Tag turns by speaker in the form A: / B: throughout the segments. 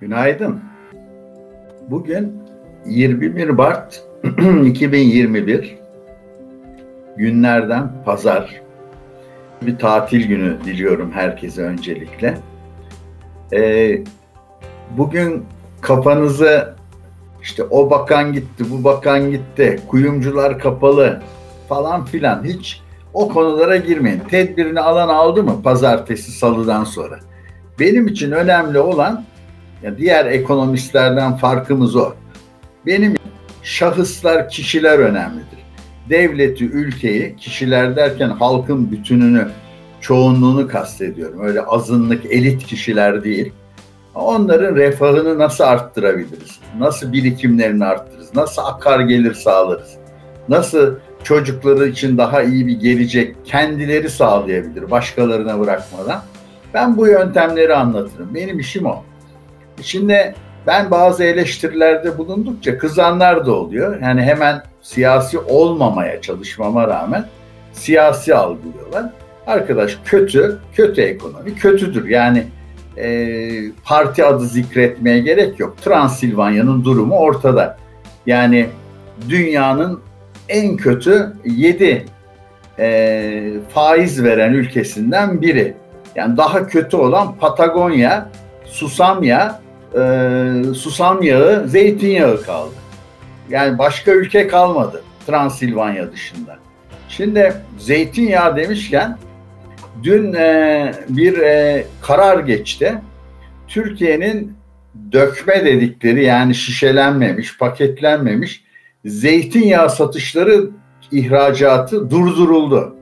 A: Günaydın. Bugün 21 Mart 2021 günlerden pazar. Bir tatil günü diliyorum herkese öncelikle. Ee, bugün kafanızı işte o bakan gitti, bu bakan gitti, kuyumcular kapalı falan filan hiç o konulara girmeyin. Tedbirini alan aldı mı pazartesi salıdan sonra? Benim için önemli olan ya diğer ekonomistlerden farkımız o. Benim şahıslar, kişiler önemlidir. Devleti, ülkeyi, kişiler derken halkın bütününü, çoğunluğunu kastediyorum. Öyle azınlık, elit kişiler değil. Onların refahını nasıl arttırabiliriz? Nasıl birikimlerini arttırırız? Nasıl akar gelir sağlarız? Nasıl çocukları için daha iyi bir gelecek kendileri sağlayabilir başkalarına bırakmadan? Ben bu yöntemleri anlatırım. Benim işim o. Şimdi ben bazı eleştirilerde bulundukça kızanlar da oluyor. Yani hemen siyasi olmamaya çalışmama rağmen siyasi algılıyorlar. Arkadaş kötü, kötü ekonomi kötüdür. Yani e, parti adı zikretmeye gerek yok. Transilvanya'nın durumu ortada. Yani dünyanın en kötü 7 e, faiz veren ülkesinden biri. Yani daha kötü olan Patagonya, Susamya, e, susam yağı, zeytinyağı kaldı. Yani başka ülke kalmadı Transilvanya dışında. Şimdi zeytinyağı demişken dün e, bir e, karar geçti. Türkiye'nin dökme dedikleri yani şişelenmemiş, paketlenmemiş zeytinyağı satışları ihracatı durduruldu.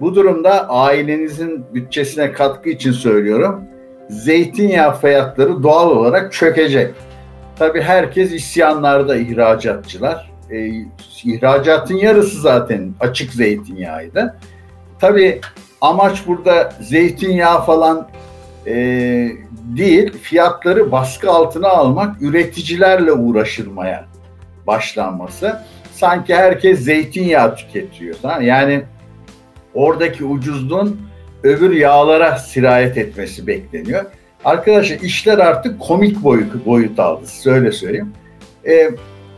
A: Bu durumda ailenizin bütçesine katkı için söylüyorum zeytinyağı fiyatları doğal olarak çökecek. Tabi herkes isyanlarda ihracatçılar. E, ihracatın yarısı zaten açık zeytinyağıydı. Tabi amaç burada zeytinyağı falan e, değil, fiyatları baskı altına almak, üreticilerle uğraşılmaya başlanması. Sanki herkes zeytinyağı tüketiyor. Yani oradaki ucuzluğun öbür yağlara sirayet etmesi bekleniyor. Arkadaşlar işler artık komik boyut, boyut aldı. Size öyle söyleyeyim. E,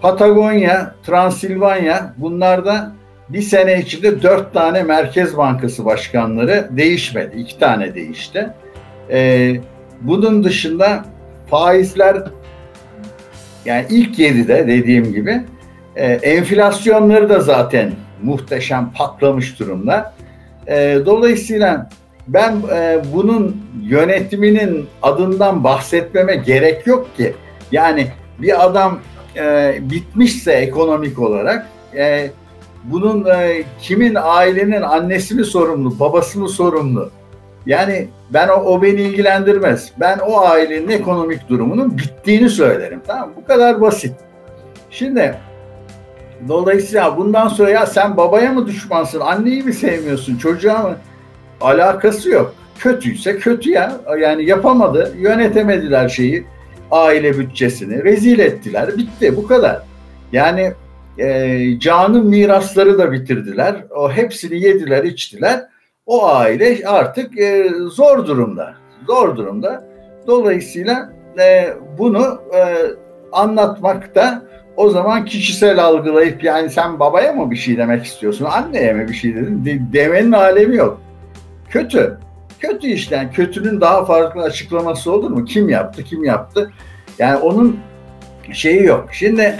A: Patagonya, Transilvanya bunlarda bir sene içinde dört tane Merkez Bankası başkanları değişmedi. İki tane değişti. E, bunun dışında faizler yani ilk yedide dediğim gibi e, enflasyonları da zaten muhteşem patlamış durumda. E, dolayısıyla ben e, bunun yönetiminin adından bahsetmeme gerek yok ki. Yani bir adam e, bitmişse ekonomik olarak e, bunun e, kimin ailenin annesi mi sorumlu, babası mı sorumlu? Yani ben o, o beni ilgilendirmez. Ben o ailenin ekonomik durumunun bittiğini söylerim. Tamam Bu kadar basit. Şimdi Dolayısıyla bundan sonra ya sen babaya mı düşmansın, anneyi mi sevmiyorsun, çocuğa mı? Alakası yok. Kötüyse kötü ya. Yani yapamadı, yönetemediler şeyi, aile bütçesini, rezil ettiler, bitti bu kadar. Yani e, canın mirasları da bitirdiler. O hepsini yediler, içtiler. O aile artık e, zor durumda. Zor durumda. Dolayısıyla e, bunu e, anlatmakta o zaman kişisel algılayıp yani sen babaya mı bir şey demek istiyorsun, anneye mi bir şey dedin de, demenin alemi yok. Kötü. Kötü işten kötünün daha farklı açıklaması olur mu? Kim yaptı, kim yaptı? Yani onun şeyi yok. Şimdi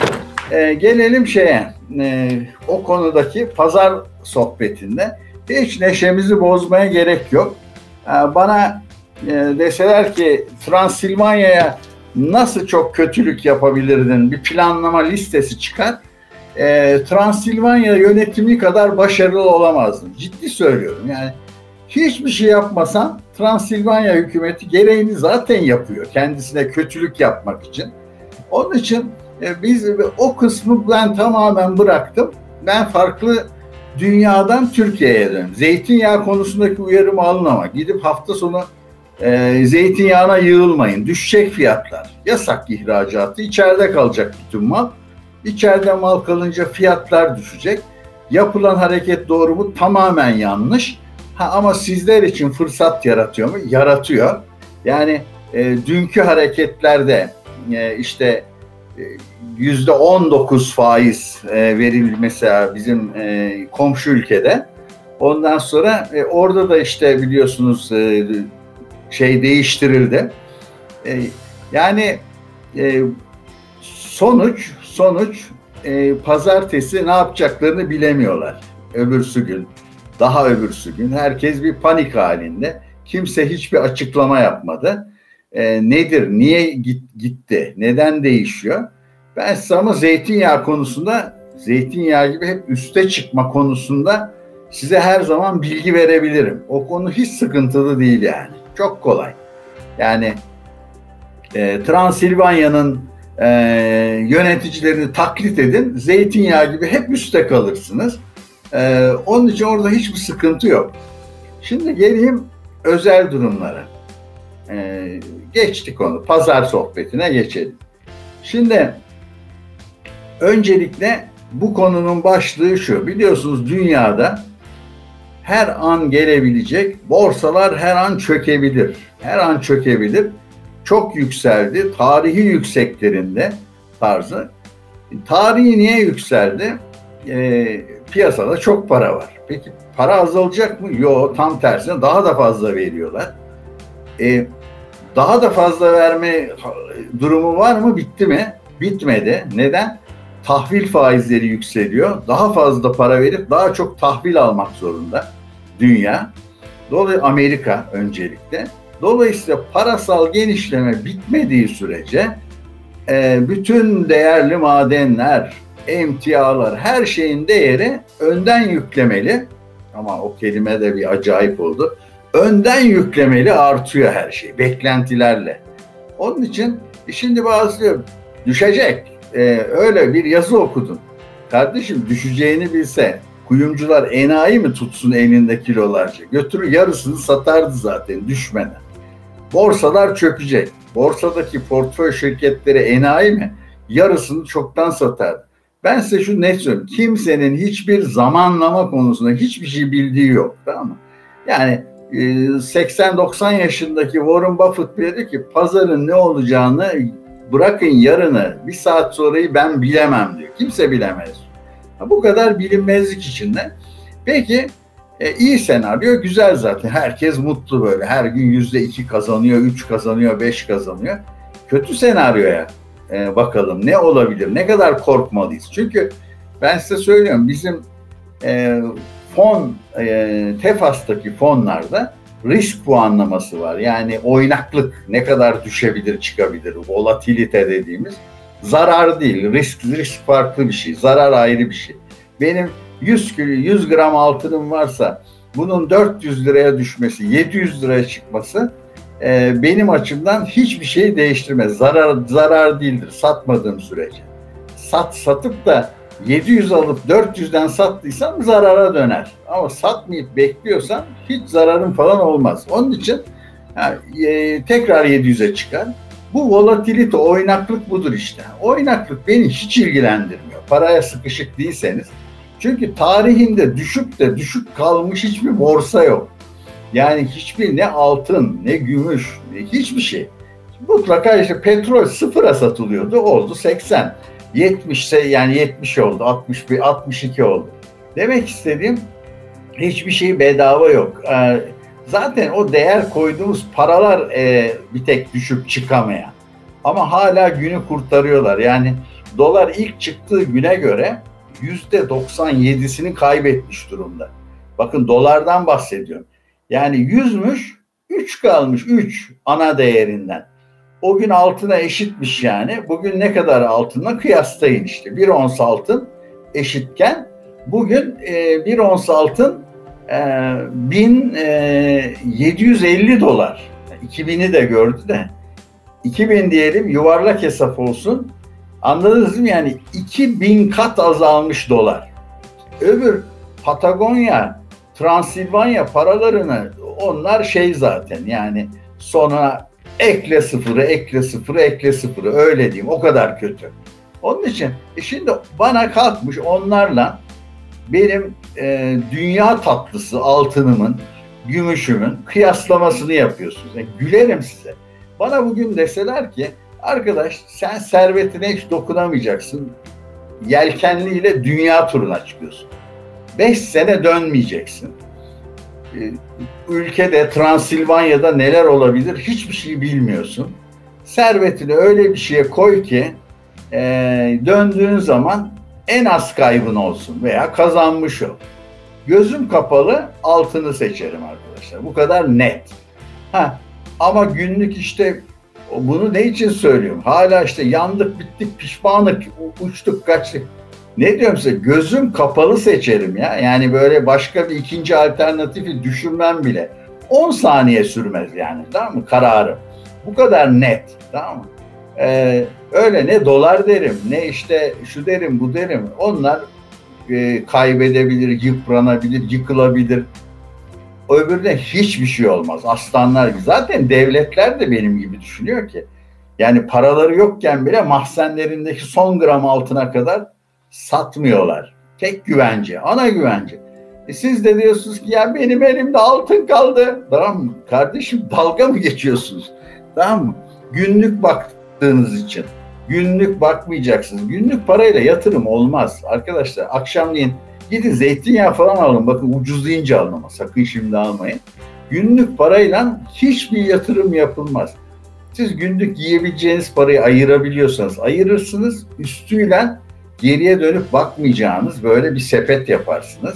A: e, gelelim şeye, e, o konudaki pazar sohbetinde hiç neşemizi bozmaya gerek yok. E, bana e, deseler ki Transilvanya'ya nasıl çok kötülük yapabilirdin bir planlama listesi çıkar. E, Transilvanya yönetimi kadar başarılı olamazdın. Ciddi söylüyorum yani. Hiçbir şey yapmasan Transilvanya hükümeti gereğini zaten yapıyor. Kendisine kötülük yapmak için. Onun için e, biz o kısmı ben tamamen bıraktım. Ben farklı dünyadan Türkiye'ye döndüm. Zeytinyağı konusundaki uyarımı alın ama gidip hafta sonu e, zeytinyağına yığılmayın. Düşecek fiyatlar. Yasak ihracatı. İçeride kalacak bütün mal. İçeride mal kalınca fiyatlar düşecek. Yapılan hareket doğru mu? Tamamen yanlış. Ha, ama sizler için fırsat yaratıyor mu? Yaratıyor. Yani e, dünkü hareketlerde e, işte e, yüzde 19 faiz e, verildi mesela bizim e, komşu ülkede. Ondan sonra e, orada da işte biliyorsunuz e, şey değiştirildi. E, yani e, sonuç sonuç e, pazartesi ne yapacaklarını bilemiyorlar. Öbürsü gün, daha öbürsü gün herkes bir panik halinde. Kimse hiçbir açıklama yapmadı. E, nedir, niye git, gitti, neden değişiyor? Ben size ama zeytinyağı konusunda, zeytinyağı gibi hep üste çıkma konusunda size her zaman bilgi verebilirim. O konu hiç sıkıntılı değil yani. Çok kolay. Yani e, Transilvanya'nın e, yöneticilerini taklit edin. Zeytinyağı gibi hep üstte kalırsınız. E, onun için orada hiçbir sıkıntı yok. Şimdi geleyim özel durumlara. E, geçtik onu. Pazar sohbetine geçelim. Şimdi öncelikle bu konunun başlığı şu. Biliyorsunuz dünyada her an gelebilecek, borsalar her an çökebilir. Her an çökebilir. Çok yükseldi. Tarihi yükseklerinde tarzı. Tarihi niye yükseldi? E, piyasada çok para var. Peki para azalacak mı? Yok tam tersine daha da fazla veriyorlar. E, daha da fazla verme durumu var mı? Bitti mi? Bitmedi. Neden? Tahvil faizleri yükseliyor. Daha fazla para verip daha çok tahvil almak zorunda dünya. Dolayısıyla Amerika öncelikle. Dolayısıyla parasal genişleme bitmediği sürece e, bütün değerli madenler, emtialar, her şeyin değeri önden yüklemeli. Ama o kelime de bir acayip oldu. Önden yüklemeli artıyor her şey, beklentilerle. Onun için e, şimdi bazı düşecek. Ee, öyle bir yazı okudum. Kardeşim düşeceğini bilse kuyumcular enayi mi tutsun elinde kilolarca? Götürür yarısını satardı zaten düşmeden. Borsalar çökecek. Borsadaki portföy şirketleri enayi mi? Yarısını çoktan satardı. Ben size şu net söyleyeyim. Kimsenin hiçbir zamanlama konusunda hiçbir şey bildiği yok. Tamam mı? Yani 80-90 e, yaşındaki Warren Buffett bile diyor ki pazarın ne olacağını bırakın yarını bir saat sonrayı ben bilemem diyor. Kimse bilemez. Bu kadar bilinmezlik içinde. Peki e, iyi senaryo güzel zaten. Herkes mutlu böyle. Her gün yüzde iki kazanıyor, üç kazanıyor, beş kazanıyor. Kötü senaryoya e, bakalım ne olabilir, ne kadar korkmalıyız. Çünkü ben size söylüyorum bizim e, fon, e, TEFAS'taki fonlarda risk puanlaması var. Yani oynaklık ne kadar düşebilir, çıkabilir, volatilite dediğimiz zarar değil. Risk, risk farklı bir şey, zarar ayrı bir şey. Benim 100 kilo 100 gram altınım varsa bunun 400 liraya düşmesi, 700 liraya çıkması e, benim açımdan hiçbir şey değiştirmez. Zarar zarar değildir satmadığım sürece. Sat satıp da 700 alıp 400'den sattıysam zarara döner. Ama satmayıp bekliyorsan hiç zararın falan olmaz. Onun için yani, e, tekrar 700'e çıkar. Bu volatilite, oynaklık budur işte. Oynaklık beni hiç ilgilendirmiyor. Paraya sıkışık değilseniz çünkü tarihinde düşük de düşük kalmış hiçbir borsa yok. Yani hiçbir ne altın, ne gümüş, ne hiçbir şey. Mutlaka işte petrol sıfıra satılıyordu. Oldu 80. 70 ise yani 70 oldu. 61, 62 oldu. Demek istediğim hiçbir şey bedava yok. Ee, zaten o değer koyduğumuz paralar e, bir tek düşüp çıkamayan. Ama hala günü kurtarıyorlar. Yani dolar ilk çıktığı güne göre yüzde 97'sini kaybetmiş durumda. Bakın dolardan bahsediyorum. Yani yüzmüş, üç kalmış, üç ana değerinden. O gün altına eşitmiş yani. Bugün ne kadar altına kıyaslayın işte. Bir ons altın eşitken bugün e, bir ons altın 1750 e, dolar. 2000'i de gördü de. 2000 diyelim yuvarlak hesap olsun. Anladınız mı? Yani 2000 kat azalmış dolar. Öbür Patagonya, Transilvanya paralarını onlar şey zaten yani sonra ekle sıfırı, ekle sıfırı, ekle sıfırı öyle diyeyim o kadar kötü. Onun için e şimdi bana kalkmış onlarla benim e, dünya tatlısı altınımın, gümüşümün kıyaslamasını yapıyorsunuz. Yani gülerim size. Bana bugün deseler ki arkadaş sen servetine hiç dokunamayacaksın. Yelkenliyle dünya turuna çıkıyorsun. Beş sene dönmeyeceksin. Ee, ülkede Transilvanya'da neler olabilir hiçbir şey bilmiyorsun. Servetini öyle bir şeye koy ki e, döndüğün zaman en az kaybın olsun veya kazanmış ol. Gözüm kapalı altını seçerim arkadaşlar. Bu kadar net. Ha, ama günlük işte bunu ne için söylüyorum? Hala işte yandık, bittik, pişmanlık, uçtuk, kaçtık. Ne diyorum size? Gözüm kapalı seçerim ya. Yani böyle başka bir ikinci alternatifi düşünmem bile. 10 saniye sürmez yani. Tamam mı? Kararım. Bu kadar net. Tamam mı? Ee, öyle ne dolar derim, ne işte şu derim, bu derim. Onlar e, kaybedebilir, yıpranabilir, yıkılabilir. Öbürüne hiçbir şey olmaz. Aslanlar gibi. Zaten devletler de benim gibi düşünüyor ki. Yani paraları yokken bile mahzenlerindeki son gram altına kadar satmıyorlar. Tek güvence, ana güvence. E siz de diyorsunuz ki ya benim elimde altın kaldı. Tamam mı? Kardeşim dalga mı geçiyorsunuz? Tamam mı? Günlük baktığınız için. Günlük bakmayacaksınız. Günlük parayla yatırım olmaz. Arkadaşlar akşamleyin gidin zeytinyağı falan alın. Bakın ucuz deyince alın ama sakın şimdi almayın. Günlük parayla hiçbir yatırım yapılmaz. Siz günlük yiyebileceğiniz parayı ayırabiliyorsanız ayırırsınız. Üstüyle geriye dönüp bakmayacağınız böyle bir sepet yaparsınız.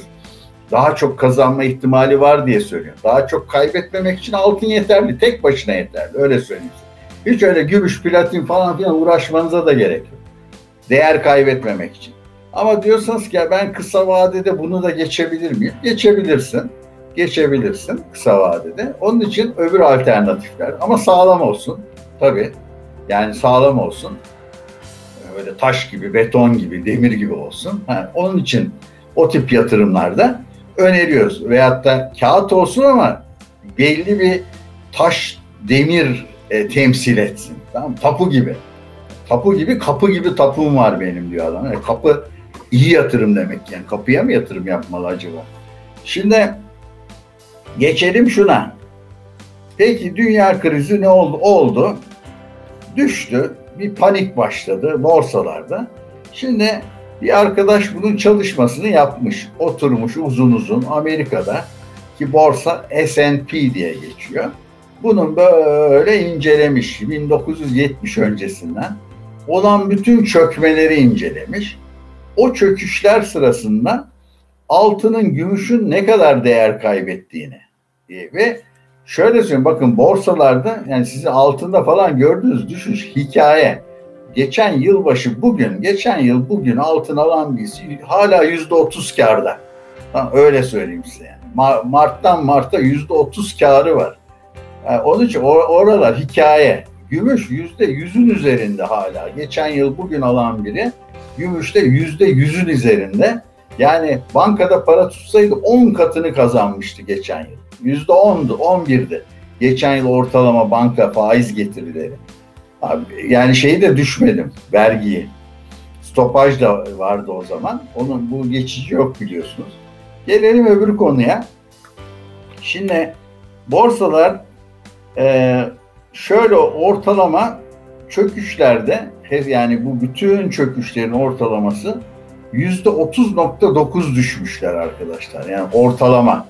A: Daha çok kazanma ihtimali var diye söylüyorum. Daha çok kaybetmemek için altın yeterli. Tek başına yeterli. Öyle söyleyeyim. Hiç öyle gümüş, platin falan filan uğraşmanıza da gerek yok. Değer kaybetmemek için. Ama diyorsanız ki ben kısa vadede bunu da geçebilir miyim? Geçebilirsin. Geçebilirsin kısa vadede. Onun için öbür alternatifler ama sağlam olsun. Tabii. Yani sağlam olsun. Böyle taş gibi, beton gibi, demir gibi olsun. Ha, onun için o tip yatırımlarda öneriyoruz. Veyahut da kağıt olsun ama belli bir taş, demir e, temsil etsin. Tamam Tapu gibi. Tapu gibi, kapı gibi tapum var benim diyor adam. Yani kapı iyi yatırım demek yani. Kapıya mı yatırım yapmalı acaba? Şimdi geçelim şuna. Peki dünya krizi ne oldu? Oldu. Düştü. Bir panik başladı borsalarda. Şimdi bir arkadaş bunun çalışmasını yapmış. Oturmuş uzun uzun Amerika'da ki borsa S&P diye geçiyor. Bunun böyle incelemiş 1970 öncesinden olan bütün çökmeleri incelemiş. O çöküşler sırasında altının, gümüşün ne kadar değer kaybettiğini e, ve şöyle söyleyeyim bakın borsalarda yani sizin altında falan gördüğünüz düşüş hikaye. Geçen yılbaşı bugün, geçen yıl bugün altın alan birisi hala yüzde otuz karda. Öyle söyleyeyim size yani. Mart'tan Mart'a yüzde otuz karı var. Yani onun için or- oralar hikaye. Gümüş yüzde yüzün üzerinde hala. Geçen yıl bugün alan biri gümüşte yüzde yüzün üzerinde. Yani bankada para tutsaydı 10 katını kazanmıştı geçen yıl. Yüzde ondu, on birdi. Geçen yıl ortalama banka faiz getirileri. Abi, yani şeyi de düşmedim, vergiyi. Stopaj da vardı o zaman. Onun bu geçici yok biliyorsunuz. Gelelim öbür konuya. Şimdi borsalar e, şöyle ortalama çöküşlerde yani bu bütün çöküşlerin ortalaması yüzde 30.9 düşmüşler arkadaşlar. Yani ortalama.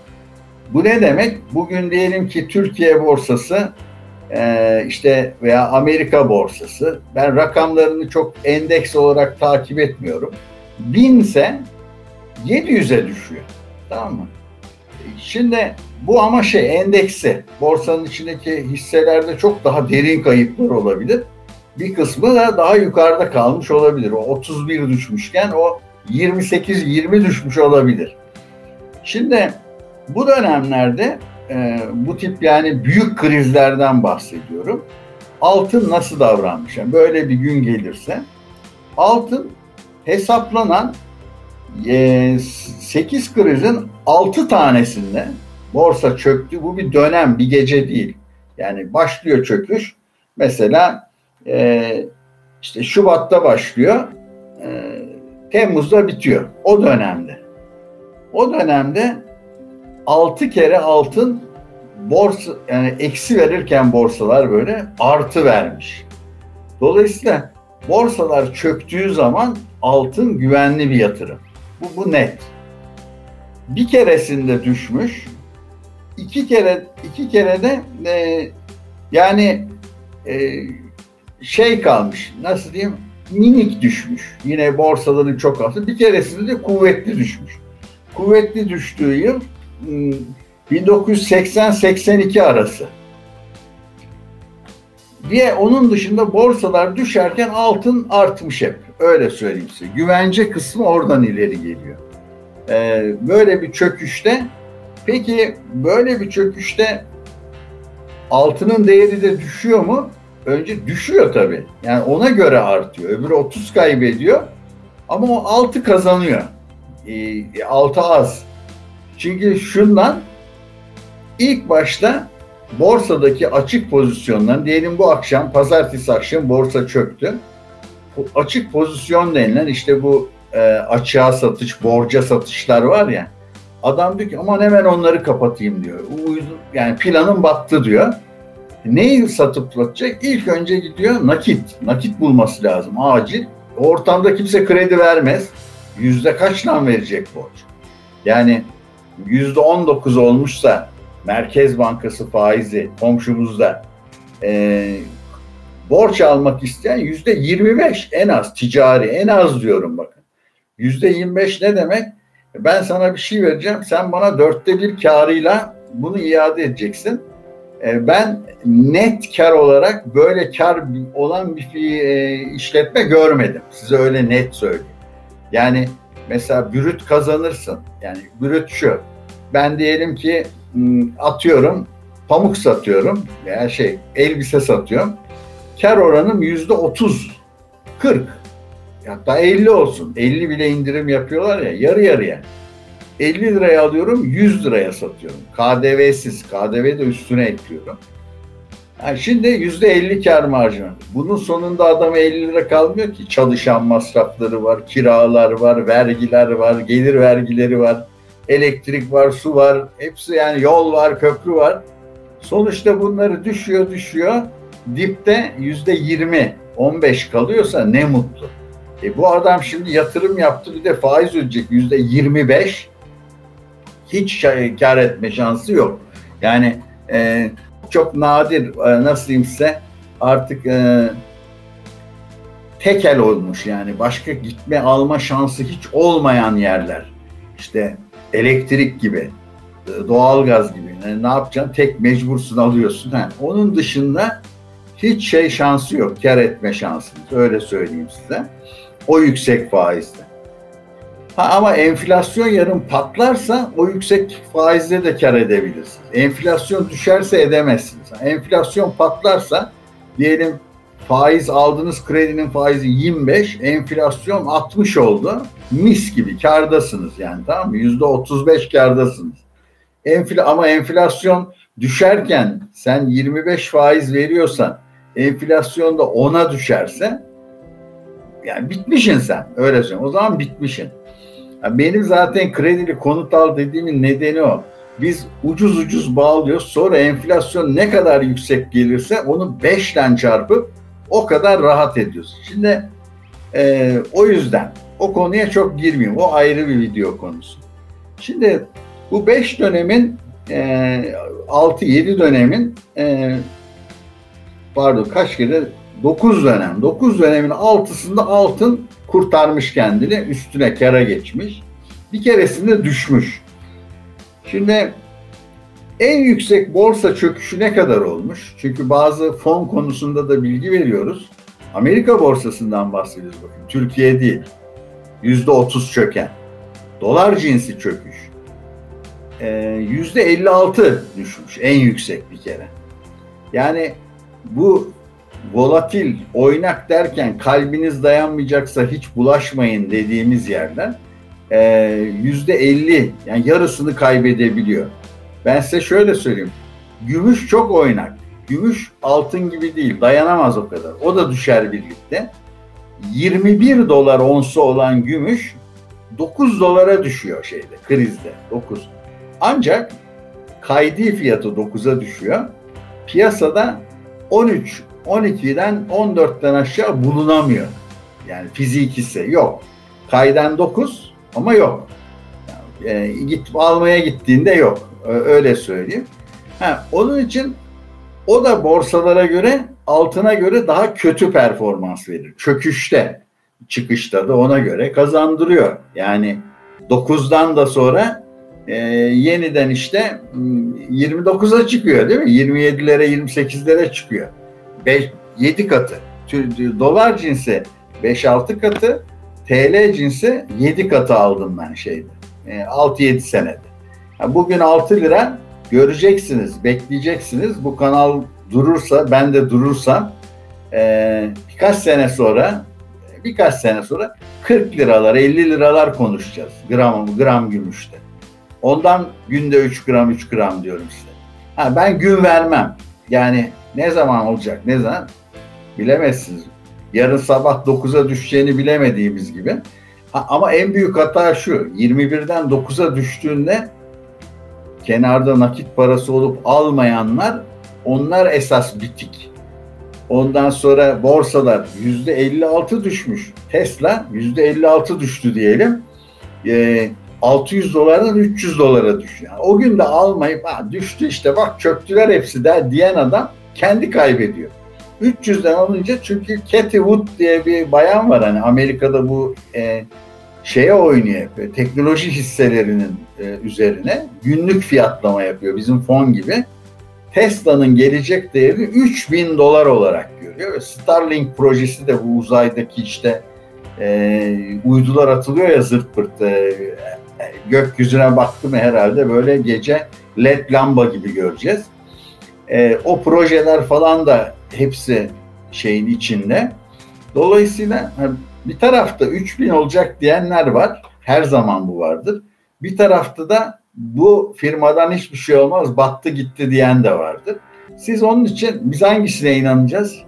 A: Bu ne demek? Bugün diyelim ki Türkiye borsası e, işte veya Amerika borsası ben rakamlarını çok endeks olarak takip etmiyorum. Binse 700'e düşüyor. Tamam mı? Şimdi bu ama şey endeksi. Borsanın içindeki hisselerde çok daha derin kayıplar olabilir. Bir kısmı da daha yukarıda kalmış olabilir. O 31 düşmüşken o 28-20 düşmüş olabilir. Şimdi bu dönemlerde e, bu tip yani büyük krizlerden bahsediyorum. Altın nasıl davranmış? Yani böyle bir gün gelirse altın hesaplanan e, 8 krizin 6 tanesinde borsa çöktü. Bu bir dönem, bir gece değil. Yani başlıyor çöküş. Mesela e, işte Şubat'ta başlıyor. E, Temmuz'da bitiyor. O dönemde. O dönemde 6 kere altın borsa yani eksi verirken borsalar böyle artı vermiş. Dolayısıyla borsalar çöktüğü zaman altın güvenli bir yatırım. Bu, bu net. Bir keresinde düşmüş, iki kere iki kere de e, yani e, şey kalmış nasıl diyeyim minik düşmüş. Yine borsaların çok altı. Bir keresinde de kuvvetli düşmüş. Kuvvetli düştüğü yıl 1980-82 hmm, arası. Diye onun dışında borsalar düşerken altın artmış hep. Öyle söyleyeyim size. Güvence kısmı oradan ileri geliyor. Ee, böyle bir çöküşte peki böyle bir çöküşte altının değeri de düşüyor mu? Önce düşüyor tabii. Yani ona göre artıyor. Öbürü 30 kaybediyor ama o 6 kazanıyor. E, 6 az. Çünkü şundan ilk başta borsadaki açık pozisyondan diyelim bu akşam pazartesi akşam borsa çöktü. Bu açık pozisyon denilen işte bu e, açığa satış, borca satışlar var ya. Adam diyor ki aman hemen onları kapatayım diyor. Yani planın battı diyor. Neyi satıp satacak? İlk önce gidiyor nakit. Nakit bulması lazım acil. Ortamda kimse kredi vermez. Yüzde kaçla verecek borç? Yani yüzde on dokuz olmuşsa Merkez Bankası faizi komşumuzda e, borç almak isteyen yüzde yirmi beş en az ticari en az diyorum bakın. Yüzde yirmi beş ne demek? Ben sana bir şey vereceğim sen bana dörtte bir karıyla bunu iade edeceksin. E, ben net kar olarak böyle kar olan bir e, işletme görmedim. Size öyle net söyleyeyim. Yani mesela bürüt kazanırsın. Yani bürüt şu. Ben diyelim ki atıyorum pamuk satıyorum veya şey elbise satıyorum. Kar oranım yüzde otuz, kırk. Hatta 50 olsun. 50 bile indirim yapıyorlar ya yarı yarıya. 50 liraya alıyorum 100 liraya satıyorum. KDV'siz. KDV de üstüne ekliyorum. Yani şimdi yüzde 50 kar marjı. Bunun sonunda adama 50 lira kalmıyor ki. Çalışan masrafları var, kiralar var, vergiler var, gelir vergileri var, elektrik var, su var. Hepsi yani yol var, köprü var. Sonuçta bunları düşüyor düşüyor. Dipte yüzde 20, 15 kalıyorsa ne mutlu. E bu adam şimdi yatırım yaptı bir de faiz ödeyecek yüzde 25 hiç kar etme şansı yok. Yani e, çok nadir e, nasıl diyeyim size artık e, tekel olmuş yani başka gitme alma şansı hiç olmayan yerler. İşte elektrik gibi, e, doğalgaz gibi. Yani ne yapacaksın? Tek mecbursun alıyorsun. Ha. Onun dışında hiç şey şansı yok. Kar etme şansınız. Öyle söyleyeyim size. O yüksek faizde. Ha, ama enflasyon yarın patlarsa o yüksek faizle de kar edebilirsiniz. Enflasyon düşerse edemezsiniz. Enflasyon patlarsa diyelim faiz aldığınız kredinin faizi 25, enflasyon 60 oldu. Mis gibi kardasınız yani tamam mı? %35 kardasınız. Enfla ama enflasyon düşerken sen 25 faiz veriyorsan enflasyon da 10'a düşerse yani bitmişsin sen öyle söyleyeyim. O zaman bitmişsin. Benim zaten kredili konut al dediğimin nedeni o. Biz ucuz ucuz bağlıyoruz. Sonra enflasyon ne kadar yüksek gelirse onu 5 ile çarpıp o kadar rahat ediyoruz. Şimdi e, o yüzden o konuya çok girmeyeyim. O ayrı bir video konusu. Şimdi bu 5 dönemin e, 6-7 dönemin e, pardon kaç kere 9 dönem. 9 dönemin altısında altın kurtarmış kendini. Üstüne kara geçmiş. Bir keresinde düşmüş. Şimdi en yüksek borsa çöküşü ne kadar olmuş? Çünkü bazı fon konusunda da bilgi veriyoruz. Amerika borsasından bahsediyoruz bakın. Türkiye değil. Yüzde otuz çöken. Dolar cinsi çöküş. Ee, yüzde elli altı düşmüş en yüksek bir kere. Yani bu volatil, oynak derken kalbiniz dayanmayacaksa hiç bulaşmayın dediğimiz yerden yüzde elli yani yarısını kaybedebiliyor. Ben size şöyle söyleyeyim. Gümüş çok oynak. Gümüş altın gibi değil. Dayanamaz o kadar. O da düşer birlikte. 21 dolar onsu olan gümüş 9 dolara düşüyor şeyde krizde. 9. Ancak kaydi fiyatı 9'a düşüyor. Piyasada 13, 12'den 14'ten aşağı bulunamıyor. Yani fizikisi yok. Kayden 9 ama yok. Yani, e, git almaya gittiğinde yok. Öyle söyleyeyim. Ha, onun için o da borsalara göre altına göre daha kötü performans verir. Çöküşte, çıkışta da ona göre kazandırıyor. Yani 9'dan da sonra e, yeniden işte 29'a çıkıyor değil mi? 27'lere 28'lere çıkıyor. 5, 7 katı. Dolar cinsi 5-6 katı, TL cinsi 7 katı aldım ben şeyde. E, 6-7 senede. Yani bugün 6 lira göreceksiniz, bekleyeceksiniz. Bu kanal durursa, ben de durursam e, birkaç sene sonra birkaç sene sonra 40 liralar, 50 liralar konuşacağız gram gram gümüşte. Ondan günde 3 gram 3 gram diyorum size. Ha, ben gün vermem. Yani ne zaman olacak ne zaman bilemezsiniz. Yarın sabah 9'a düşeceğini bilemediğimiz gibi. Ha, ama en büyük hata şu 21'den 9'a düştüğünde kenarda nakit parası olup almayanlar onlar esas bitik. Ondan sonra borsalar yüzde 56 düşmüş. Tesla yüzde 56 düştü diyelim. E, 600 dolardan 300 dolara düşüyor. Yani o gün de almayıp düştü işte bak çöktüler hepsi der diyen adam kendi kaybediyor. 300'den alınca çünkü Cathy Wood diye bir bayan var hani Amerika'da bu e, şeye oynuyor teknoloji hisselerinin e, üzerine günlük fiyatlama yapıyor bizim fon gibi. Tesla'nın gelecek değerini 3000 dolar olarak görüyor. Starlink projesi de bu uzaydaki işte e, uydular atılıyor ya zırt pırt e, gökyüzüne baktım herhalde böyle gece led lamba gibi göreceğiz. E, o projeler falan da hepsi şeyin içinde. Dolayısıyla bir tarafta 3000 olacak diyenler var. Her zaman bu vardır. Bir tarafta da bu firmadan hiçbir şey olmaz battı gitti diyen de vardır. Siz onun için biz hangisine inanacağız?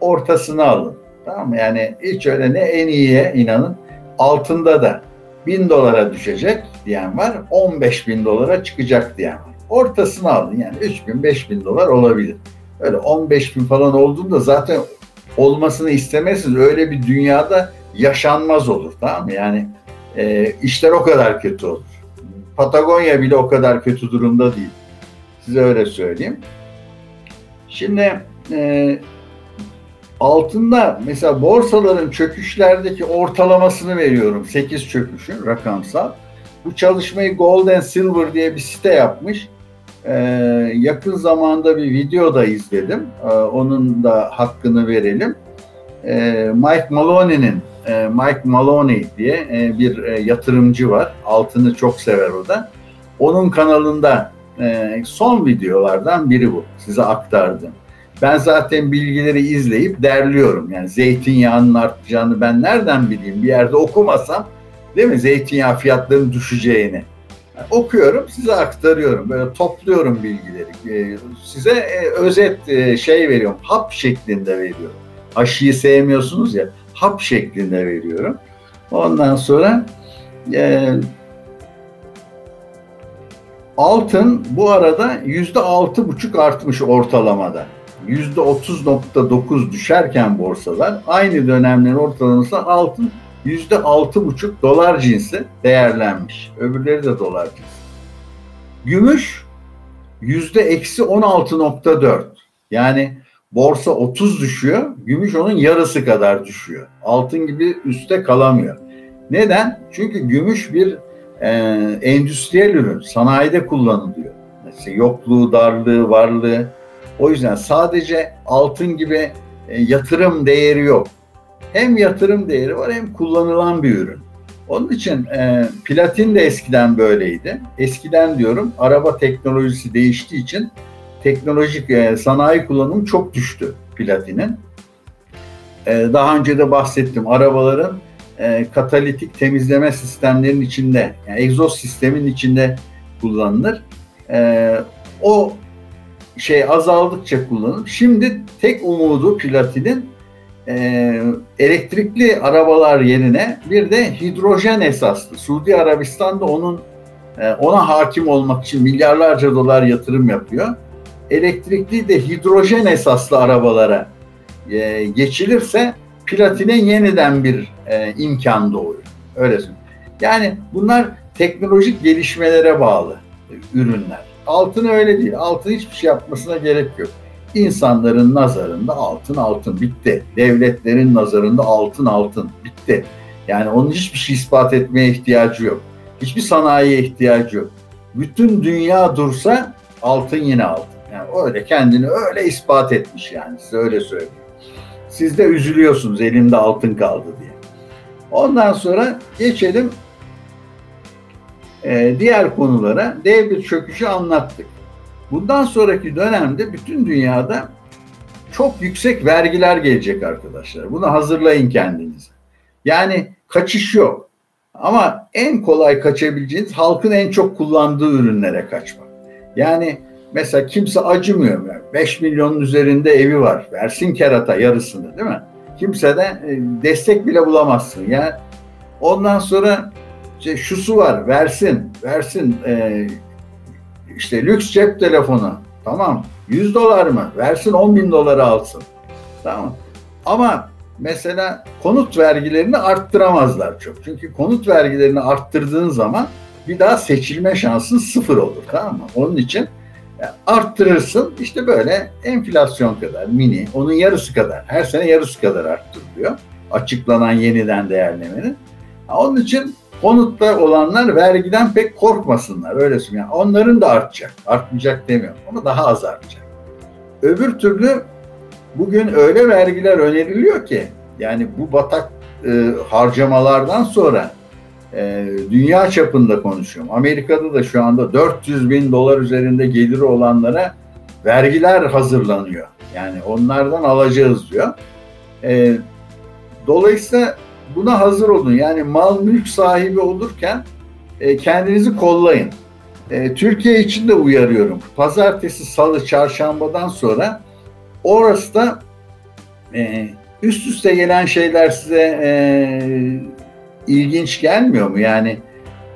A: Ortasını alın. Tamam mı? Yani hiç öyle ne en iyiye inanın. Altında da bin dolara düşecek diyen var. 15 bin dolara çıkacak diyen var. Ortasını alın yani 3 bin 5 bin dolar olabilir. Öyle 15 bin falan olduğunda zaten olmasını istemezsiniz. Öyle bir dünyada yaşanmaz olur tamam mı? Yani e, işler o kadar kötü olur. Patagonya bile o kadar kötü durumda değil. Size öyle söyleyeyim. Şimdi e, altında mesela borsaların çöküşlerdeki ortalamasını veriyorum. 8 çöküşün rakamsal. Bu çalışmayı Gold and Silver diye bir site yapmış. Ee, yakın zamanda bir video da izledim. Ee, onun da hakkını verelim. Ee, Mike Maloney'nin e, Mike Maloney diye e, bir e, yatırımcı var. Altını çok sever o da. Onun kanalında e, son videolardan biri bu. Size aktardım. Ben zaten bilgileri izleyip derliyorum. Yani zeytinyağının artacağını ben nereden bileyim? Bir yerde okumasam değil mi? Zeytinyağı fiyatlarının düşeceğini. Yani okuyorum, size aktarıyorum. Böyle topluyorum bilgileri. Ee, size e, özet e, şey veriyorum. Hap şeklinde veriyorum. Aşıyı sevmiyorsunuz ya. Hap şeklinde veriyorum. Ondan sonra e, altın bu arada yüzde altı buçuk artmış ortalamada. %30.9 düşerken borsalar aynı dönemlerin ortalaması altın %6.5 dolar cinsi değerlenmiş. Öbürleri de dolar cinsi. Gümüş yüzde eksi 16.4. Yani borsa 30 düşüyor, gümüş onun yarısı kadar düşüyor. Altın gibi üstte kalamıyor. Neden? Çünkü gümüş bir e, endüstriyel ürün, sanayide kullanılıyor. Mesela yokluğu, darlığı, varlığı o yüzden sadece altın gibi e, yatırım değeri yok. Hem yatırım değeri var hem kullanılan bir ürün. Onun için e, platin de eskiden böyleydi. Eskiden diyorum araba teknolojisi değiştiği için teknolojik e, sanayi kullanımı çok düştü platinin. E, daha önce de bahsettim arabaların e, katalitik temizleme sistemlerinin içinde, yani egzoz sistemin içinde kullanılır. E, o şey azaldıkça kullanılır. Şimdi tek umudu platinin e, elektrikli arabalar yerine bir de hidrojen esaslı. Suudi Arabistan'da onun e, ona hakim olmak için milyarlarca dolar yatırım yapıyor. Elektrikli de hidrojen esaslı arabalara e, geçilirse platine yeniden bir e, imkan doğuyor. Öyle. Yani bunlar teknolojik gelişmelere bağlı ürünler. Altın öyle değil. Altın hiçbir şey yapmasına gerek yok. İnsanların nazarında altın altın bitti. Devletlerin nazarında altın altın bitti. Yani onun hiçbir şey ispat etmeye ihtiyacı yok. Hiçbir sanayiye ihtiyacı yok. Bütün dünya dursa altın yine altın. Yani öyle kendini öyle ispat etmiş yani size öyle söyleyeyim. Siz de üzülüyorsunuz elimde altın kaldı diye. Ondan sonra geçelim e, diğer konulara. Dev bir çöküşü anlattık. Bundan sonraki dönemde bütün dünyada çok yüksek vergiler gelecek arkadaşlar. Bunu hazırlayın kendinize. Yani kaçış yok. Ama en kolay kaçabileceğiniz halkın en çok kullandığı ürünlere kaçmak. Yani mesela kimse acımıyor. 5 milyonun üzerinde evi var. Versin kerata yarısını değil mi? Kimse de e, destek bile bulamazsın. Yani ondan sonra işte şusu var versin versin e, işte lüks cep telefonu tamam. 100 dolar mı? Versin 10 bin doları alsın. Tamam. Ama mesela konut vergilerini arttıramazlar çok. Çünkü konut vergilerini arttırdığın zaman bir daha seçilme şansın sıfır olur tamam mı? Onun için yani arttırırsın işte böyle enflasyon kadar mini onun yarısı kadar her sene yarısı kadar arttırılıyor. Açıklanan yeniden değerlemenin. Onun için konutta olanlar vergiden pek korkmasınlar öyle söyleyeyim. Yani onların da artacak. Artmayacak demiyorum ama daha az artacak. Öbür türlü bugün öyle vergiler öneriliyor ki yani bu batak e, harcamalardan sonra e, dünya çapında konuşuyorum. Amerika'da da şu anda 400 bin dolar üzerinde geliri olanlara vergiler hazırlanıyor. Yani onlardan alacağız diyor. E, dolayısıyla buna hazır olun. Yani mal mülk sahibi olurken e, kendinizi kollayın. E, Türkiye için de uyarıyorum. Pazartesi, salı, çarşambadan sonra orası da e, üst üste gelen şeyler size e, ilginç gelmiyor mu? Yani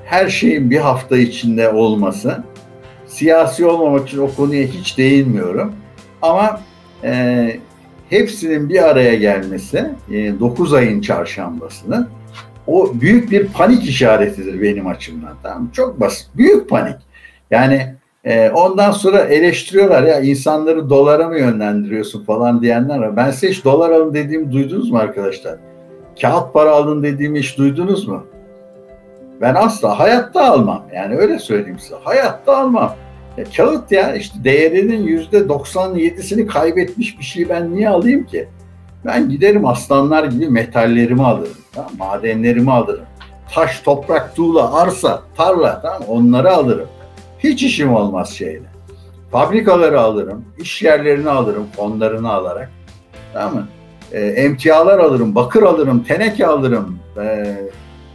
A: her şeyin bir hafta içinde olması. Siyasi olmamak için o konuya hiç değinmiyorum. Ama e, hepsinin bir araya gelmesi 9 e, ayın çarşambasını o büyük bir panik işaretidir benim açımdan. Tamam Çok basit. Büyük panik. Yani e, ondan sonra eleştiriyorlar ya insanları dolara mı yönlendiriyorsun falan diyenler var. Ben size hiç dolar alın dediğimi duydunuz mu arkadaşlar? Kağıt para alın dediğimi hiç duydunuz mu? Ben asla hayatta almam. Yani öyle söyleyeyim size. Hayatta almam. Ya kağıt ya işte değerinin yüzde 97'sini kaybetmiş bir şeyi ben niye alayım ki? Ben giderim aslanlar gibi metallerimi alırım, tamam, madenlerimi alırım. Taş, toprak, tuğla, arsa, tarla tamam onları alırım. Hiç işim olmaz şeyle. Fabrikaları alırım, iş yerlerini alırım fonlarını alarak. Tamam mı? E, emtialar alırım, bakır alırım, teneke alırım. E,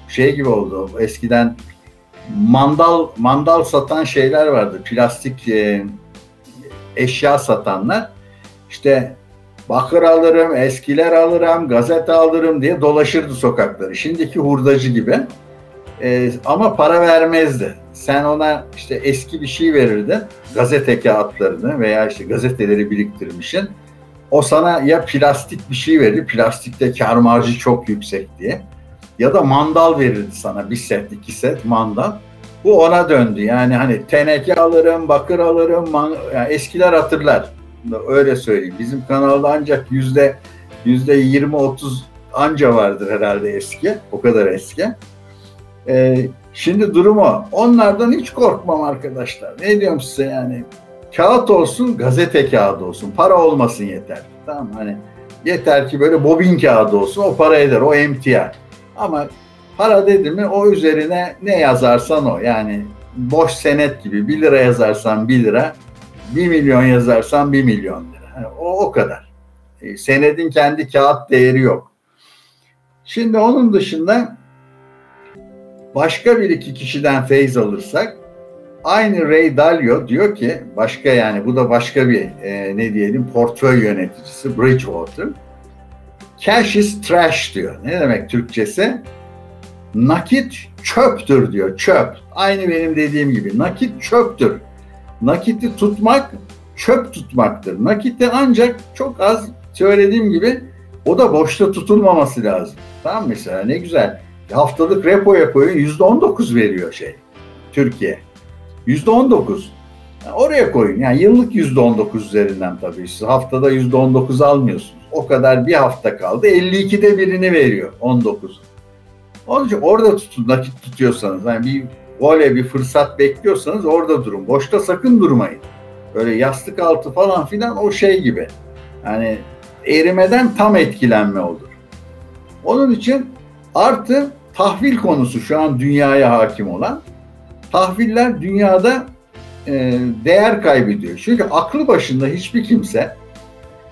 A: şey gibi oldu. Eskiden mandal mandal satan şeyler vardı. Plastik e, eşya satanlar. İşte bakır alırım, eskiler alırım, gazete alırım diye dolaşırdı sokakları. Şimdiki hurdacı gibi. E, ama para vermezdi. Sen ona işte eski bir şey verirdin. Gazete kağıtlarını veya işte gazeteleri biriktirmişsin. O sana ya plastik bir şey verir, plastikte kar marjı çok yüksek diye ya da mandal verirdi sana bir set iki set mandal. Bu ona döndü. Yani hani teneke alırım, bakır alırım. Man, yani eskiler hatırlar. Öyle söyleyeyim. Bizim kanalda ancak yüzde yüzde yirmi otuz anca vardır herhalde eski. O kadar eski. Ee, şimdi durumu onlardan hiç korkmam arkadaşlar. Ne diyorum size yani kağıt olsun, gazete kağıdı olsun. Para olmasın yeter. Tamam hani yeter ki böyle bobin kağıdı olsun. O para eder. O emtia. Ama para dedi mi o üzerine ne yazarsan o. Yani boş senet gibi 1 lira yazarsan 1 lira, 1 milyon yazarsan 1 milyon lira. Yani o, o kadar. E, senedin kendi kağıt değeri yok. Şimdi onun dışında başka bir iki kişiden feyz alırsak aynı Ray Dalio diyor ki başka yani bu da başka bir e, ne diyelim portföy yöneticisi Bridgewater. Cash is trash diyor. Ne demek Türkçesi? nakit çöptür diyor. Çöp. Aynı benim dediğim gibi. Nakit çöptür. Nakiti tutmak çöp tutmaktır. Nakiti ancak çok az söylediğim gibi o da boşta tutulmaması lazım. Tamam mesela ne güzel. Haftalık repoya koyun yüzde on dokuz veriyor şey. Türkiye. Yüzde on dokuz. Oraya koyun. Yani yıllık yüzde on dokuz üzerinden tabii. Siz haftada yüzde on dokuz almıyorsunuz. O kadar bir hafta kaldı. 52'de birini veriyor 19. Onun için orada tutun, nakit tutuyorsanız. Yani bir böyle bir fırsat bekliyorsanız orada durun. Boşta sakın durmayın. Böyle yastık altı falan filan o şey gibi. Yani erimeden tam etkilenme olur. Onun için artı tahvil konusu şu an dünyaya hakim olan. Tahviller dünyada e, değer kaybediyor. Çünkü aklı başında hiçbir kimse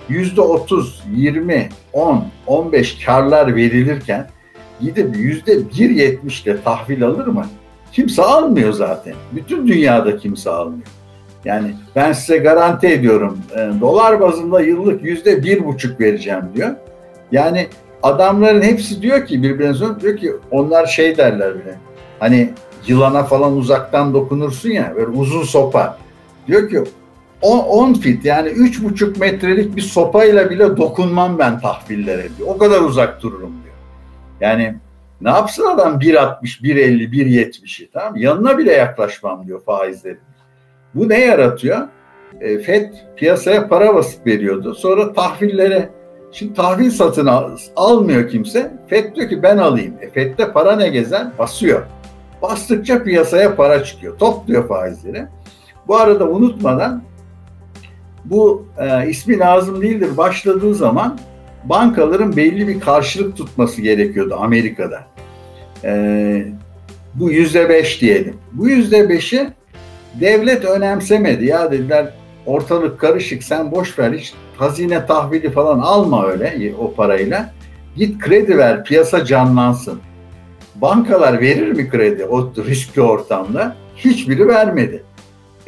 A: yüzde otuz, yirmi, on, on beş karlar verilirken gidip yüzde bir yetmişle tahvil alır mı? Kimse almıyor zaten. Bütün dünyada kimse almıyor. Yani ben size garanti ediyorum e, dolar bazında yıllık yüzde bir buçuk vereceğim diyor. Yani adamların hepsi diyor ki birbirine sonra diyor ki onlar şey derler bile. Hani yılana falan uzaktan dokunursun ya böyle uzun sopa. Diyor ki 10 fit yani 3,5 metrelik bir sopayla bile dokunmam ben tahvillere diyor. O kadar uzak dururum diyor. Yani ne yapsın adam 1.60, 1.50, 1.70'i tamam Yanına bile yaklaşmam diyor faizleri. Bu ne yaratıyor? E, FED piyasaya para basıp veriyordu. Sonra tahvillere Şimdi tahvil satın al, almıyor kimse. FED diyor ki ben alayım. E FED'de para ne gezer? Basıyor. Bastıkça piyasaya para çıkıyor. Topluyor faizleri. Bu arada unutmadan bu e, ismi lazım değildir başladığı zaman bankaların belli bir karşılık tutması gerekiyordu Amerika'da. E, bu yüzde beş diyelim. Bu yüzde beşi devlet önemsemedi. Ya dediler ortalık karışık sen boş ver hiç hazine tahvili falan alma öyle o parayla. Git kredi ver piyasa canlansın. Bankalar verir mi kredi o riskli ortamda? Hiçbiri vermedi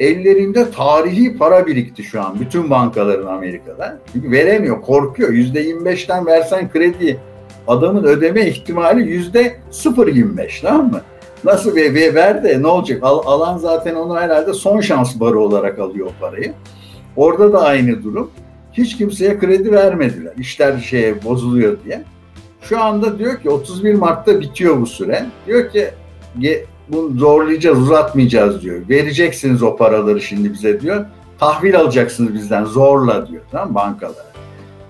A: ellerinde tarihi para birikti şu an bütün bankaların Amerika'da. Çünkü veremiyor, korkuyor. Yüzde 25'ten versen kredi adamın ödeme ihtimali yüzde 0.25 tamam mı? Nasıl ve, ve ver de ne olacak? Al, alan zaten onu herhalde son şans barı olarak alıyor parayı. Orada da aynı durum. Hiç kimseye kredi vermediler. İşler şeye bozuluyor diye. Şu anda diyor ki 31 Mart'ta bitiyor bu süre. Diyor ki bunu zorlayacağız, uzatmayacağız diyor. Vereceksiniz o paraları şimdi bize diyor. Tahvil alacaksınız bizden zorla diyor. Tamam bankalara.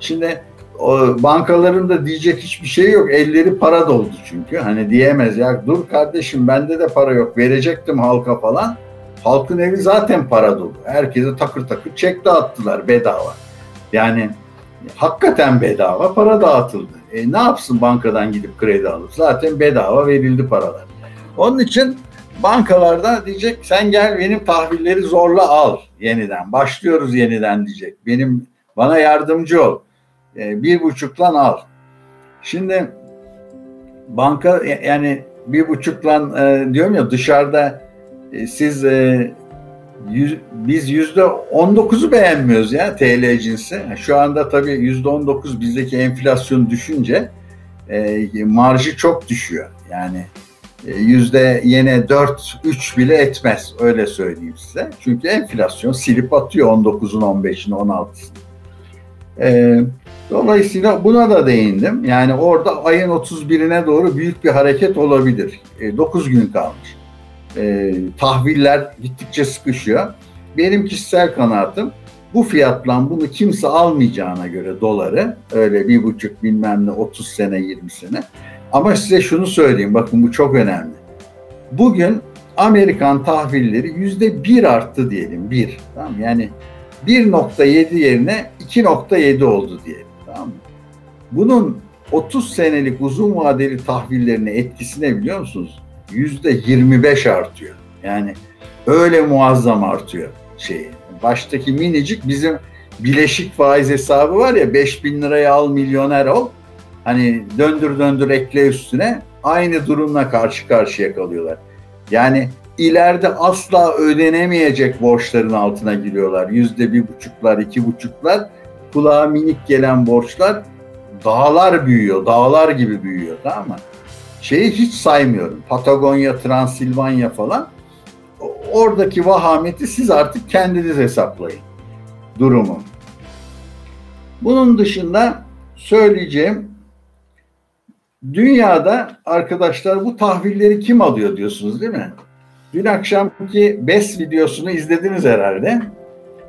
A: Şimdi o bankaların da diyecek hiçbir şey yok. Elleri para doldu çünkü. Hani diyemez ya dur kardeşim bende de para yok. Verecektim halka falan. Halkın evi zaten para dolu. Herkese takır takır çek dağıttılar bedava. Yani hakikaten bedava para dağıtıldı. E ne yapsın bankadan gidip kredi alıp? Zaten bedava verildi paralar. Onun için bankalarda diyecek sen gel benim tahvilleri zorla al yeniden. Başlıyoruz yeniden diyecek. Benim bana yardımcı ol. E, bir buçuklan al. Şimdi banka yani bir buçuklan e, diyorum ya dışarıda e, siz e, yüz, biz yüzde on beğenmiyoruz ya TL cinsi. Şu anda tabii yüzde on bizdeki enflasyon düşünce e, marjı çok düşüyor. Yani e, yüzde yine 4-3 bile etmez öyle söyleyeyim size. Çünkü enflasyon silip atıyor 19'un 15'ini 16'sını. E, dolayısıyla buna da değindim. Yani orada ayın 31'ine doğru büyük bir hareket olabilir. E, 9 gün kalmış. E, tahviller gittikçe sıkışıyor. Benim kişisel kanaatim bu fiyatla bunu kimse almayacağına göre doları öyle bir buçuk bilmem ne 30 sene 20 sene ama size şunu söyleyeyim, bakın bu çok önemli. Bugün Amerikan tahvilleri yüzde bir arttı diyelim, bir. Tamam Yani 1.7 yerine 2.7 oldu diyelim. Tamam mı? Bunun 30 senelik uzun vadeli tahvillerine etkisine biliyor musunuz? Yüzde 25 artıyor. Yani öyle muazzam artıyor şey. Baştaki minicik bizim bileşik faiz hesabı var ya 5 bin liraya al milyoner ol. Hani döndür döndür ekle üstüne aynı durumla karşı karşıya kalıyorlar. Yani ileride asla ödenemeyecek borçların altına giriyorlar. Yüzde bir buçuklar, iki buçuklar, kulağa minik gelen borçlar dağlar büyüyor, dağlar gibi büyüyor tamam mı? şeyi hiç saymıyorum. Patagonya, Transilvanya falan. Oradaki vahameti siz artık kendiniz hesaplayın durumu. Bunun dışında söyleyeceğim dünyada arkadaşlar bu tahvilleri kim alıyor diyorsunuz değil mi? Dün akşamki BES videosunu izlediniz herhalde.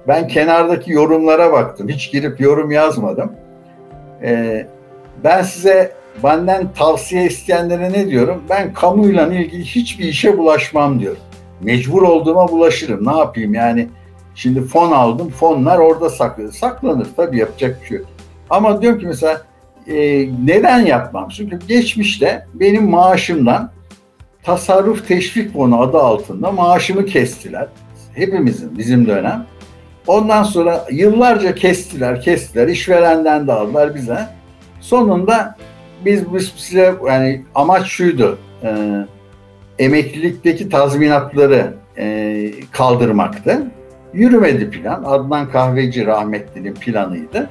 A: Ben kenardaki yorumlara baktım. Hiç girip yorum yazmadım. Ee, ben size benden tavsiye isteyenlere ne diyorum? Ben kamuyla ilgili hiçbir işe bulaşmam diyorum. Mecbur olduğuma bulaşırım. Ne yapayım yani? Şimdi fon aldım. Fonlar orada saklı. Saklanır tabii yapacak bir şey yok. Ama diyorum ki mesela e, neden yapmam? Çünkü geçmişte benim maaşımdan tasarruf teşvik fonu adı altında maaşımı kestiler. Hepimizin bizim dönem. Ondan sonra yıllarca kestiler, kestiler. İşverenden de aldılar bize. Sonunda biz, biz size yani amaç şuydu. E, emeklilikteki tazminatları e, kaldırmaktı. Yürümedi plan. Adnan Kahveci rahmetlinin planıydı.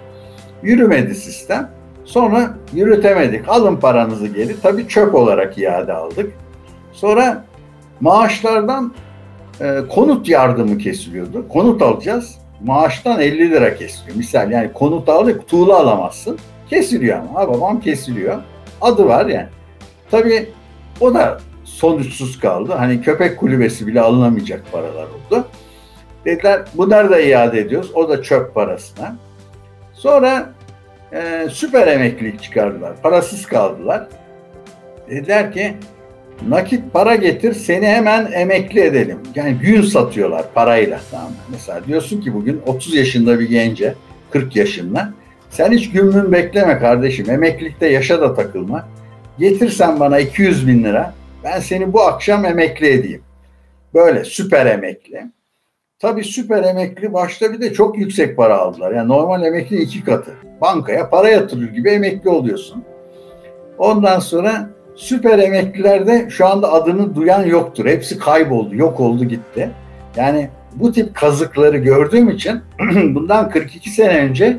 A: Yürümedi sistem. Sonra yürütemedik. Alın paranızı geri. Tabii çöp olarak iade aldık. Sonra maaşlardan e, konut yardımı kesiliyordu. Konut alacağız. Maaştan 50 lira kesiliyor. Misal yani konut aldık, tuğla alamazsın. Kesiliyor ama. Ha, babam kesiliyor. Adı var yani. Tabii o da sonuçsuz kaldı. Hani köpek kulübesi bile alınamayacak paralar oldu. Dediler bunları da iade ediyoruz. O da çöp parasına. Sonra e, süper emeklilik çıkardılar. Parasız kaldılar. Dediler ki nakit para getir seni hemen emekli edelim. Yani gün satıyorlar parayla. Tamam Mesela diyorsun ki bugün 30 yaşında bir gence 40 yaşında sen hiç gün bekleme kardeşim. Emeklilikte yaşa da takılma. Getirsen bana 200 bin lira ben seni bu akşam emekli edeyim. Böyle süper emekli. Tabii süper emekli başta bir de çok yüksek para aldılar. Yani normal emekli iki katı. Bankaya para yatırır gibi emekli oluyorsun. Ondan sonra süper emeklilerde şu anda adını duyan yoktur. Hepsi kayboldu, yok oldu gitti. Yani bu tip kazıkları gördüğüm için bundan 42 sene önce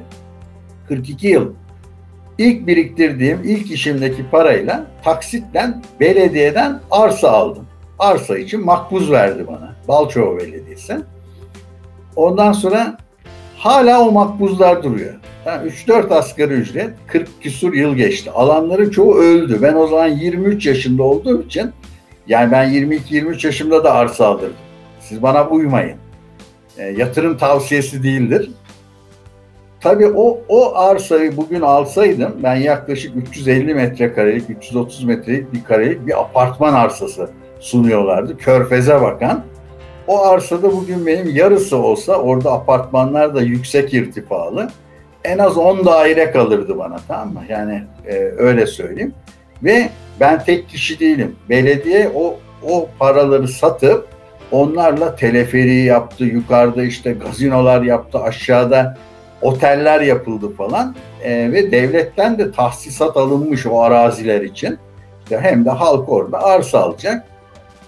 A: 42 yıl ilk biriktirdiğim ilk işimdeki parayla taksitten belediyeden arsa aldım. Arsa için makbuz verdi bana. Balçova Belediyesi. Ondan sonra hala o makbuzlar duruyor. Yani 3-4 asgari ücret 40 küsur yıl geçti. Alanların çoğu öldü. Ben o zaman 23 yaşında olduğum için yani ben 22-23 yaşımda da arsa alırdım. Siz bana uymayın. E, yatırım tavsiyesi değildir. Tabii o, o arsayı bugün alsaydım ben yaklaşık 350 metrekarelik, 330 metrelik bir karelik bir apartman arsası sunuyorlardı. Körfeze bakan. O arsada bugün benim yarısı olsa orada apartmanlar da yüksek irtifalı. En az 10 daire kalırdı bana tamam mı? Yani e, öyle söyleyeyim. Ve ben tek kişi değilim. Belediye o o paraları satıp onlarla teleferiği yaptı. Yukarıda işte gazinolar yaptı. Aşağıda oteller yapıldı falan. E, ve devletten de tahsisat alınmış o araziler için. İşte hem de halk orada arsa alacak.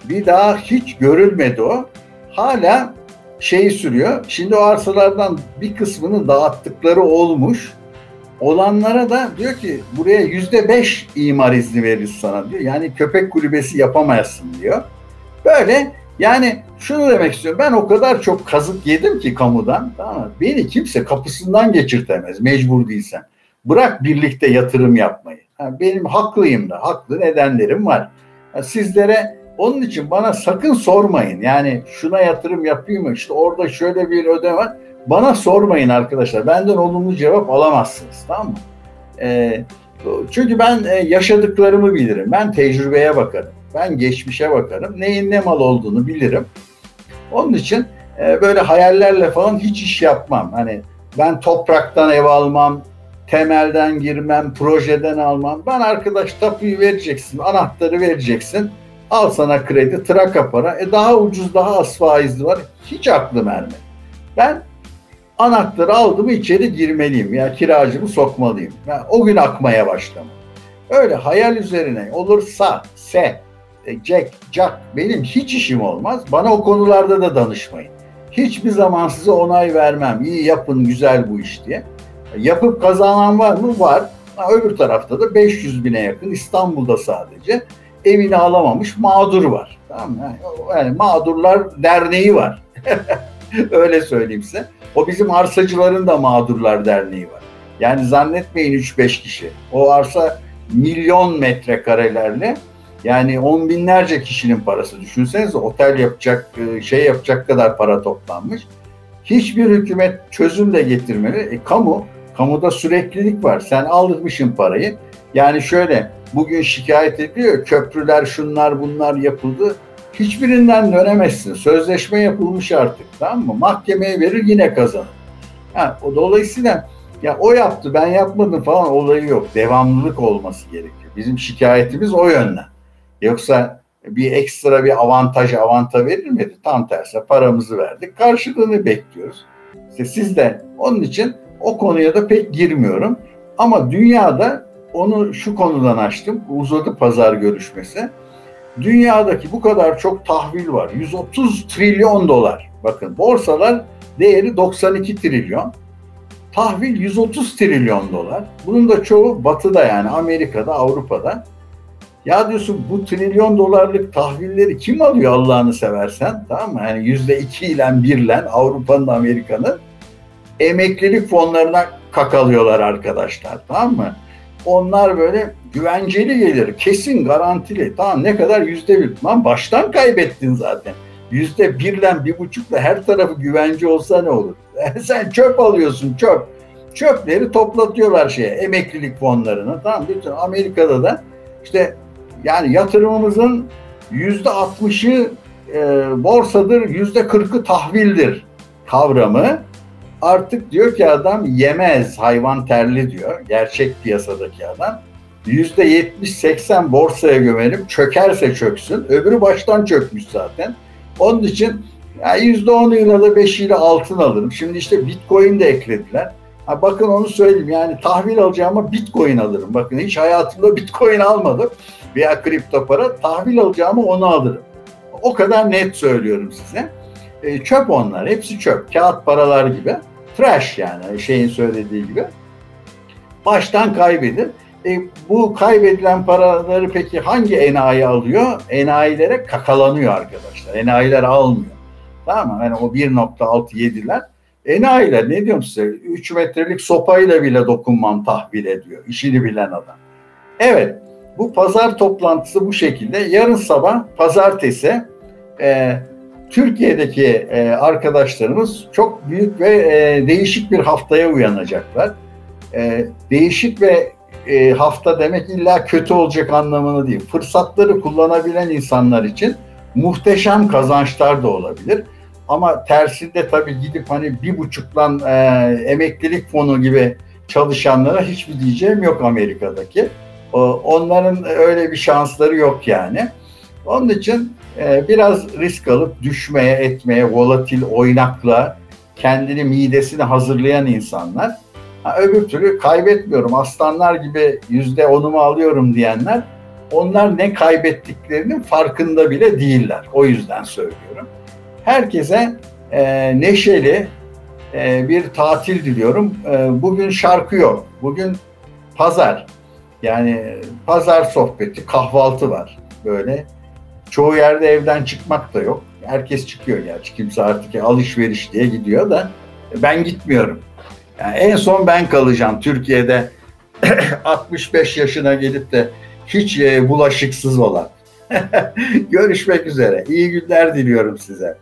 A: Bir daha hiç görülmedi o hala şeyi sürüyor. Şimdi o arsalardan bir kısmını dağıttıkları olmuş. Olanlara da diyor ki buraya yüzde beş imar izni veririz sana diyor. Yani köpek kulübesi yapamazsın diyor. Böyle yani şunu demek istiyorum. Ben o kadar çok kazık yedim ki kamudan. Tamam Beni kimse kapısından geçirtemez mecbur değilsen. Bırak birlikte yatırım yapmayı. Benim haklıyım da. Haklı nedenlerim var. Ha, sizlere onun için bana sakın sormayın. Yani şuna yatırım yapayım mı? İşte orada şöyle bir ödeme var. Bana sormayın arkadaşlar. Benden olumlu cevap alamazsınız. Tamam mı? Ee, çünkü ben e, yaşadıklarımı bilirim. Ben tecrübeye bakarım. Ben geçmişe bakarım. Neyin ne mal olduğunu bilirim. Onun için e, böyle hayallerle falan hiç iş yapmam. Hani ben topraktan ev almam, temelden girmem, projeden almam. Ben arkadaş tapuyu vereceksin, anahtarı vereceksin Al sana kredi, traka para. E daha ucuz, daha az faizli var. Hiç aklım ermedi. Ben anahtarı aldım içeri girmeliyim. Ya kiracımı sokmalıyım. Yani o gün akmaya başladım. Öyle hayal üzerine olursa se, e, Jack, Jack benim hiç işim olmaz. Bana o konularda da danışmayın. Hiçbir zaman size onay vermem. İyi yapın güzel bu iş diye. Yapıp kazanan var mı? Var. Ha, öbür tarafta da 500 bine yakın İstanbul'da sadece evini alamamış mağdur var. Tamam mı? Yani mağdurlar derneği var. Öyle söyleyeyim size. O bizim arsacıların da mağdurlar derneği var. Yani zannetmeyin 3-5 kişi. O arsa milyon metrekarelerle yani on binlerce kişinin parası düşünsenize otel yapacak e, şey yapacak kadar para toplanmış. Hiçbir hükümet çözüm de getirmeli. E, kamu, kamuda süreklilik var. Sen aldırmışsın parayı. Yani şöyle bugün şikayet ediyor köprüler şunlar bunlar yapıldı. Hiçbirinden dönemezsin. Sözleşme yapılmış artık tamam mı? Mahkemeye verir yine kazanır. Ha, o dolayısıyla ya o yaptı ben yapmadım falan olayı yok. Devamlılık olması gerekiyor. Bizim şikayetimiz o yönden. Yoksa bir ekstra bir avantaj avanta verilmedi. Tam tersi paramızı verdik. Karşılığını bekliyoruz. İşte siz de onun için o konuya da pek girmiyorum. Ama dünyada onu şu konudan açtım. Uzadı pazar görüşmesi. Dünyadaki bu kadar çok tahvil var. 130 trilyon dolar. Bakın borsalar değeri 92 trilyon. Tahvil 130 trilyon dolar. Bunun da çoğu batıda yani Amerika'da, Avrupa'da. Ya diyorsun bu trilyon dolarlık tahvilleri kim alıyor Allah'ını seversen tamam mı? Yani yüzde iki ile birle Avrupa'nın Amerika'nın emeklilik fonlarına kakalıyorlar arkadaşlar tamam mı? Onlar böyle güvenceli gelir kesin garantili tamam ne kadar yüzde bir lan baştan kaybettin zaten. Yüzde birle bir buçukla her tarafı güvence olsa ne olur? Sen çöp alıyorsun çöp. Çöpleri toplatıyorlar şeye emeklilik fonlarına tamam bütün Amerika'da da işte yani yatırımımızın yüzde altmışı e, borsadır, yüzde kırkı tahvildir kavramı artık diyor ki adam yemez hayvan terli diyor. Gerçek piyasadaki adam. Yüzde yetmiş seksen borsaya gömelim çökerse çöksün. Öbürü baştan çökmüş zaten. Onun için yüzde onuyla da beşiyle altın alırım. Şimdi işte bitcoin de eklediler. Ha bakın onu söyleyeyim yani tahvil alacağıma bitcoin alırım. Bakın hiç hayatımda bitcoin almadım veya kripto para tahvil alacağımı onu alırım. O kadar net söylüyorum size. E, çöp onlar. Hepsi çöp. Kağıt paralar gibi. Trash yani şeyin söylediği gibi. Baştan kaybedin. E, bu kaybedilen paraları peki hangi enayi alıyor? Enayilere kakalanıyor arkadaşlar. Enayiler almıyor. Tamam mı? Yani o 1.67'ler enayiler ne diyorum size 3 metrelik sopayla bile dokunmam tahvil ediyor. İşini bilen adam. Evet bu pazar toplantısı bu şekilde. Yarın sabah pazartesi e, Türkiye'deki e, arkadaşlarımız çok büyük ve e, değişik bir haftaya uyanacaklar. E, değişik ve e, hafta demek illa kötü olacak anlamını değil. Fırsatları kullanabilen insanlar için muhteşem kazançlar da olabilir. Ama tersinde tabii gidip hani bir buçuklan e, emeklilik fonu gibi çalışanlara hiçbir diyeceğim yok Amerika'daki. Onların öyle bir şansları yok yani. Onun için e, biraz risk alıp düşmeye, etmeye, volatil, oynakla kendini midesini hazırlayan insanlar. Ha, öbür türlü kaybetmiyorum, aslanlar gibi yüzde onumu alıyorum diyenler onlar ne kaybettiklerinin farkında bile değiller. O yüzden söylüyorum. Herkese e, neşeli e, bir tatil diliyorum. E, bugün şarkı yok. Bugün pazar. Yani pazar sohbeti, kahvaltı var böyle. Çoğu yerde evden çıkmak da yok. Herkes çıkıyor gerçi. Kimse artık alışveriş diye gidiyor da ben gitmiyorum. Yani en son ben kalacağım Türkiye'de 65 yaşına gelip de hiç e, bulaşıksız olan. Görüşmek üzere. İyi günler diliyorum size.